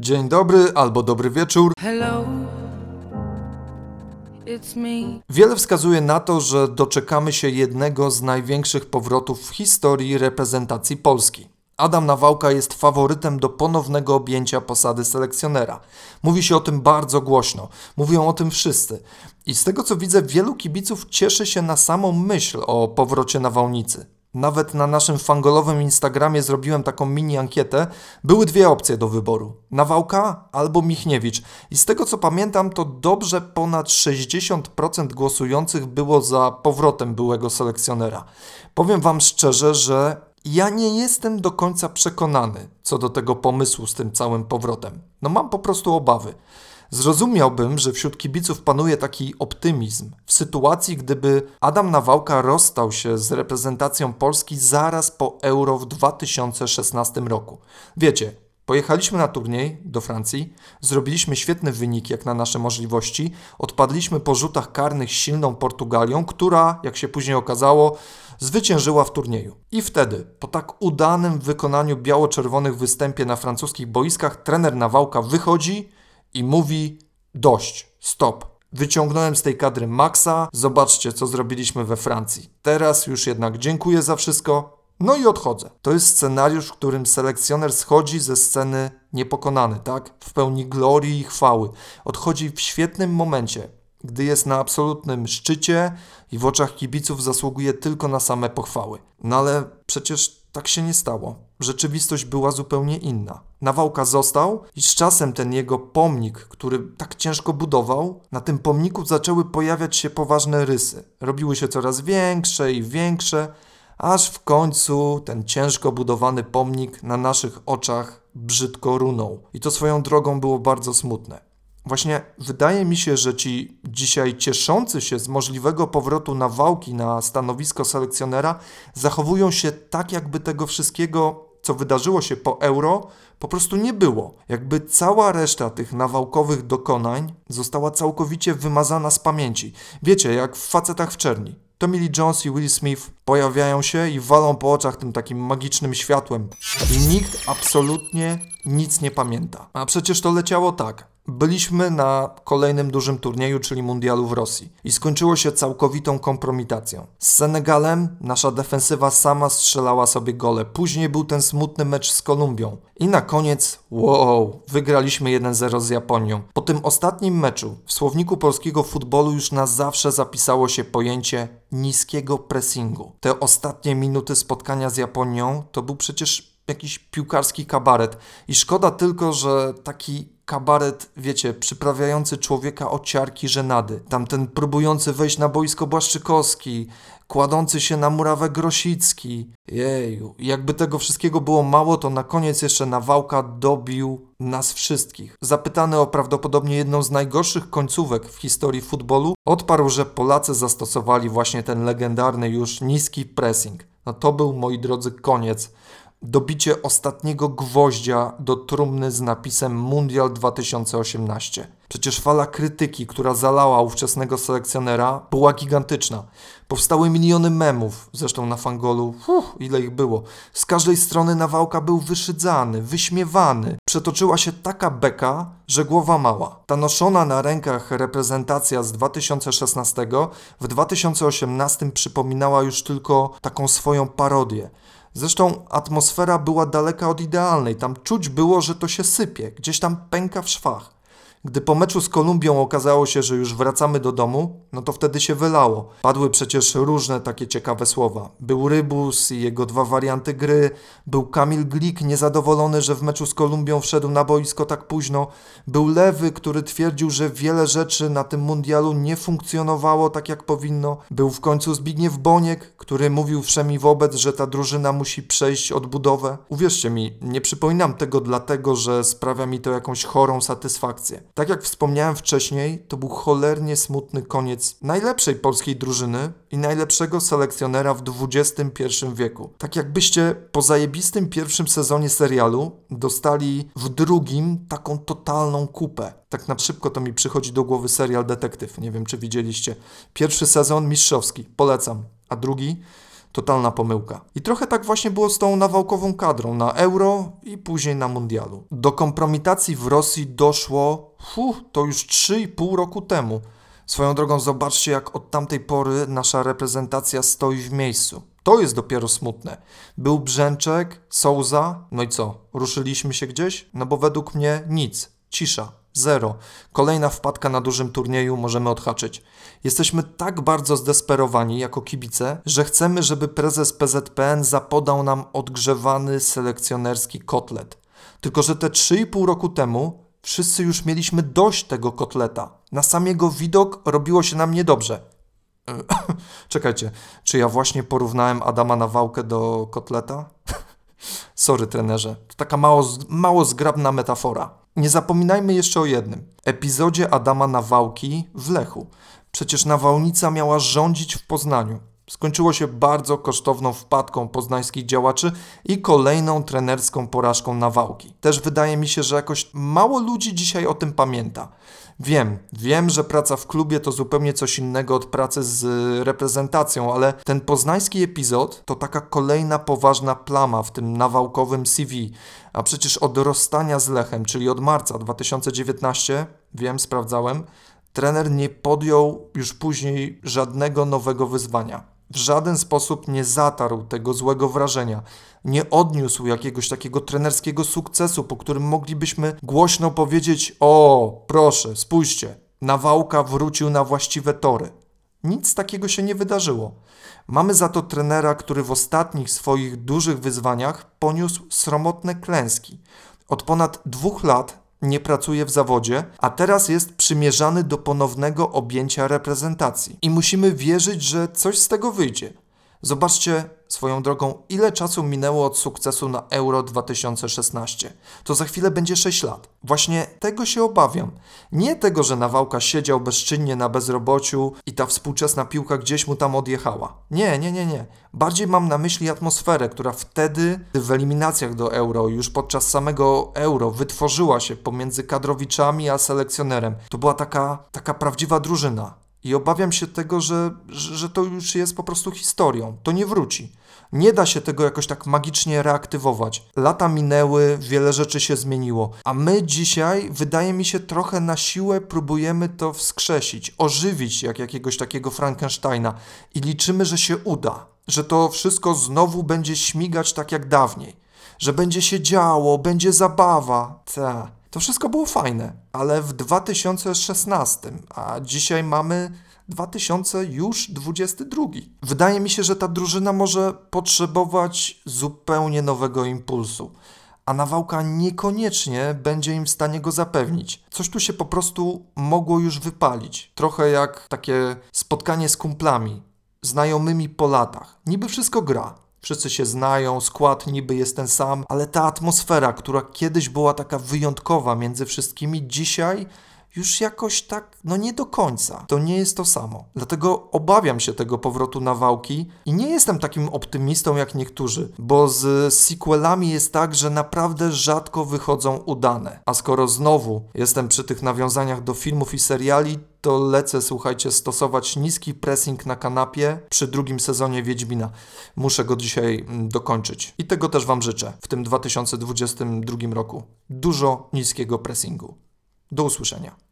Dzień dobry albo dobry wieczór. Hello, it's me. Wiele wskazuje na to, że doczekamy się jednego z największych powrotów w historii reprezentacji Polski. Adam Nawałka jest faworytem do ponownego objęcia posady selekcjonera. Mówi się o tym bardzo głośno, mówią o tym wszyscy. I z tego co widzę, wielu kibiców cieszy się na samą myśl o powrocie nawałnicy. Nawet na naszym fangolowym Instagramie zrobiłem taką mini ankietę. Były dwie opcje do wyboru: Nawałka albo Michniewicz. I z tego co pamiętam, to dobrze ponad 60% głosujących było za powrotem byłego selekcjonera. Powiem Wam szczerze, że ja nie jestem do końca przekonany co do tego pomysłu z tym całym powrotem. No mam po prostu obawy. Zrozumiałbym, że wśród kibiców panuje taki optymizm w sytuacji, gdyby Adam Nawałka rozstał się z reprezentacją Polski zaraz po Euro w 2016 roku. Wiecie, Pojechaliśmy na turniej do Francji, zrobiliśmy świetny wynik jak na nasze możliwości, odpadliśmy po rzutach karnych silną Portugalią, która, jak się później okazało, zwyciężyła w turnieju. I wtedy, po tak udanym wykonaniu biało-czerwonych występie na francuskich boiskach, trener Nawałka wychodzi i mówi dość, stop. Wyciągnąłem z tej kadry Maxa, zobaczcie co zrobiliśmy we Francji. Teraz już jednak dziękuję za wszystko, no i odchodzę. To jest scenariusz, w którym selekcjoner schodzi ze sceny niepokonany, tak? W pełni glorii i chwały. Odchodzi w świetnym momencie, gdy jest na absolutnym szczycie i w oczach kibiców zasługuje tylko na same pochwały. No ale przecież tak się nie stało. Rzeczywistość była zupełnie inna. Nawałka został i z czasem ten jego pomnik, który tak ciężko budował, na tym pomniku zaczęły pojawiać się poważne rysy. Robiły się coraz większe i większe, aż w końcu ten ciężko budowany pomnik na naszych oczach brzydko runął. I to swoją drogą było bardzo smutne. Właśnie wydaje mi się, że ci dzisiaj cieszący się z możliwego powrotu na wałki na stanowisko selekcjonera zachowują się tak, jakby tego wszystkiego, co wydarzyło się po euro, po prostu nie było. Jakby cała reszta tych nawałkowych dokonań została całkowicie wymazana z pamięci. Wiecie, jak w facetach w czerni. Tommy Lee Jones i Will Smith pojawiają się i walą po oczach tym takim magicznym światłem. I nikt absolutnie nic nie pamięta. A przecież to leciało tak. Byliśmy na kolejnym dużym turnieju, czyli mundialu w Rosji i skończyło się całkowitą kompromitacją. Z Senegalem nasza defensywa sama strzelała sobie gole. Później był ten smutny mecz z Kolumbią. I na koniec, wow, wygraliśmy 1-0 z Japonią. Po tym ostatnim meczu w słowniku polskiego futbolu już na zawsze zapisało się pojęcie niskiego pressingu. Te ostatnie minuty spotkania z Japonią to był przecież jakiś piłkarski kabaret. I szkoda tylko, że taki kabaret, wiecie, przyprawiający człowieka o ciarki żenady. Tamten próbujący wejść na boisko Błaszczykowski, kładący się na murawę Grosicki. Jeju, jakby tego wszystkiego było mało, to na koniec jeszcze Nawałka dobił nas wszystkich. Zapytany o prawdopodobnie jedną z najgorszych końcówek w historii futbolu, odparł, że Polacy zastosowali właśnie ten legendarny już niski pressing. No to był, moi drodzy, koniec dobicie ostatniego gwoździa do trumny z napisem Mundial 2018. Przecież fala krytyki, która zalała ówczesnego selekcjonera, była gigantyczna. Powstały miliony memów, zresztą na fangolu, uff, ile ich było. Z każdej strony Nawałka był wyszydzany, wyśmiewany. Przetoczyła się taka beka, że głowa mała. Ta noszona na rękach reprezentacja z 2016 w 2018 przypominała już tylko taką swoją parodię. Zresztą atmosfera była daleka od idealnej. Tam czuć było, że to się sypie, gdzieś tam pęka w szwach. Gdy po meczu z Kolumbią okazało się, że już wracamy do domu, no to wtedy się wylało. Padły przecież różne takie ciekawe słowa. Był Rybus i jego dwa warianty gry, był Kamil Glik niezadowolony, że w meczu z Kolumbią wszedł na boisko tak późno, był Lewy, który twierdził, że wiele rzeczy na tym mundialu nie funkcjonowało tak jak powinno, był w końcu Zbigniew Boniek, który mówił wszemi wobec, że ta drużyna musi przejść odbudowę. Uwierzcie mi, nie przypominam tego dlatego, że sprawia mi to jakąś chorą satysfakcję. Tak jak wspomniałem wcześniej, to był cholernie smutny koniec najlepszej polskiej drużyny i najlepszego selekcjonera w XXI wieku. Tak jakbyście po zajebistym pierwszym sezonie serialu dostali w drugim taką totalną kupę. Tak na szybko to mi przychodzi do głowy serial Detektyw. Nie wiem, czy widzieliście. Pierwszy sezon mistrzowski, polecam. A drugi Totalna pomyłka. I trochę tak właśnie było z tą nawałkową kadrą na Euro i później na Mundialu. Do kompromitacji w Rosji doszło, fu, to już 3,5 roku temu. Swoją drogą zobaczcie, jak od tamtej pory nasza reprezentacja stoi w miejscu. To jest dopiero smutne. Był Brzęczek, Souza, no i co? Ruszyliśmy się gdzieś? No bo według mnie nic. Cisza. Zero. Kolejna wpadka na dużym turnieju możemy odhaczyć. Jesteśmy tak bardzo zdesperowani jako kibice, że chcemy, żeby prezes PZPN zapodał nam odgrzewany selekcjonerski kotlet. Tylko, że te 3,5 roku temu wszyscy już mieliśmy dość tego kotleta. Na sam jego widok robiło się nam niedobrze. Czekajcie, czy ja właśnie porównałem Adama Nawałkę do kotleta? Sorry, trenerze, to taka mało, mało zgrabna metafora. Nie zapominajmy jeszcze o jednym. Epizodzie Adama Nawałki w Lechu. Przecież nawałnica miała rządzić w Poznaniu. Skończyło się bardzo kosztowną wpadką poznańskich działaczy i kolejną trenerską porażką Nawałki. Też wydaje mi się, że jakoś mało ludzi dzisiaj o tym pamięta. Wiem, wiem, że praca w klubie to zupełnie coś innego od pracy z reprezentacją, ale ten poznański epizod to taka kolejna poważna plama w tym nawałkowym CV. A przecież od rozstania z Lechem, czyli od marca 2019, wiem, sprawdzałem, trener nie podjął już później żadnego nowego wyzwania. W żaden sposób nie zatarł tego złego wrażenia, nie odniósł jakiegoś takiego trenerskiego sukcesu, po którym moglibyśmy głośno powiedzieć: O, proszę, spójrzcie, Nawałka wrócił na właściwe tory. Nic takiego się nie wydarzyło. Mamy za to trenera, który w ostatnich swoich dużych wyzwaniach poniósł sromotne klęski. Od ponad dwóch lat nie pracuje w zawodzie, a teraz jest przymierzany do ponownego objęcia reprezentacji. I musimy wierzyć, że coś z tego wyjdzie. Zobaczcie swoją drogą, ile czasu minęło od sukcesu na Euro 2016. To za chwilę będzie 6 lat. Właśnie tego się obawiam. Nie tego, że Nawałka siedział bezczynnie na bezrobociu i ta współczesna piłka gdzieś mu tam odjechała. Nie, nie, nie, nie. Bardziej mam na myśli atmosferę, która wtedy w eliminacjach do Euro, już podczas samego Euro, wytworzyła się pomiędzy kadrowiczami a selekcjonerem. To była taka, taka prawdziwa drużyna. I obawiam się tego, że, że to już jest po prostu historią. To nie wróci. Nie da się tego jakoś tak magicznie reaktywować. Lata minęły, wiele rzeczy się zmieniło, a my dzisiaj, wydaje mi się, trochę na siłę próbujemy to wskrzesić, ożywić jak jakiegoś takiego Frankensteina i liczymy, że się uda, że to wszystko znowu będzie śmigać tak jak dawniej, że będzie się działo, będzie zabawa. Ta. To wszystko było fajne, ale w 2016, a dzisiaj mamy 2022. Wydaje mi się, że ta drużyna może potrzebować zupełnie nowego impulsu, a Nawałka niekoniecznie będzie im w stanie go zapewnić. Coś tu się po prostu mogło już wypalić. Trochę jak takie spotkanie z kumplami, znajomymi po latach. Niby wszystko gra, Wszyscy się znają, skład niby jest ten sam, ale ta atmosfera, która kiedyś była taka wyjątkowa między wszystkimi, dzisiaj już jakoś tak, no nie do końca. To nie jest to samo. Dlatego obawiam się tego powrotu na wałki i nie jestem takim optymistą jak niektórzy, bo z sequelami jest tak, że naprawdę rzadko wychodzą udane. A skoro znowu jestem przy tych nawiązaniach do filmów i seriali, to lecę, słuchajcie, stosować niski pressing na kanapie przy drugim sezonie Wiedźmina. Muszę go dzisiaj mm, dokończyć. I tego też Wam życzę w tym 2022 roku. Dużo niskiego pressingu. Do usłyszenia.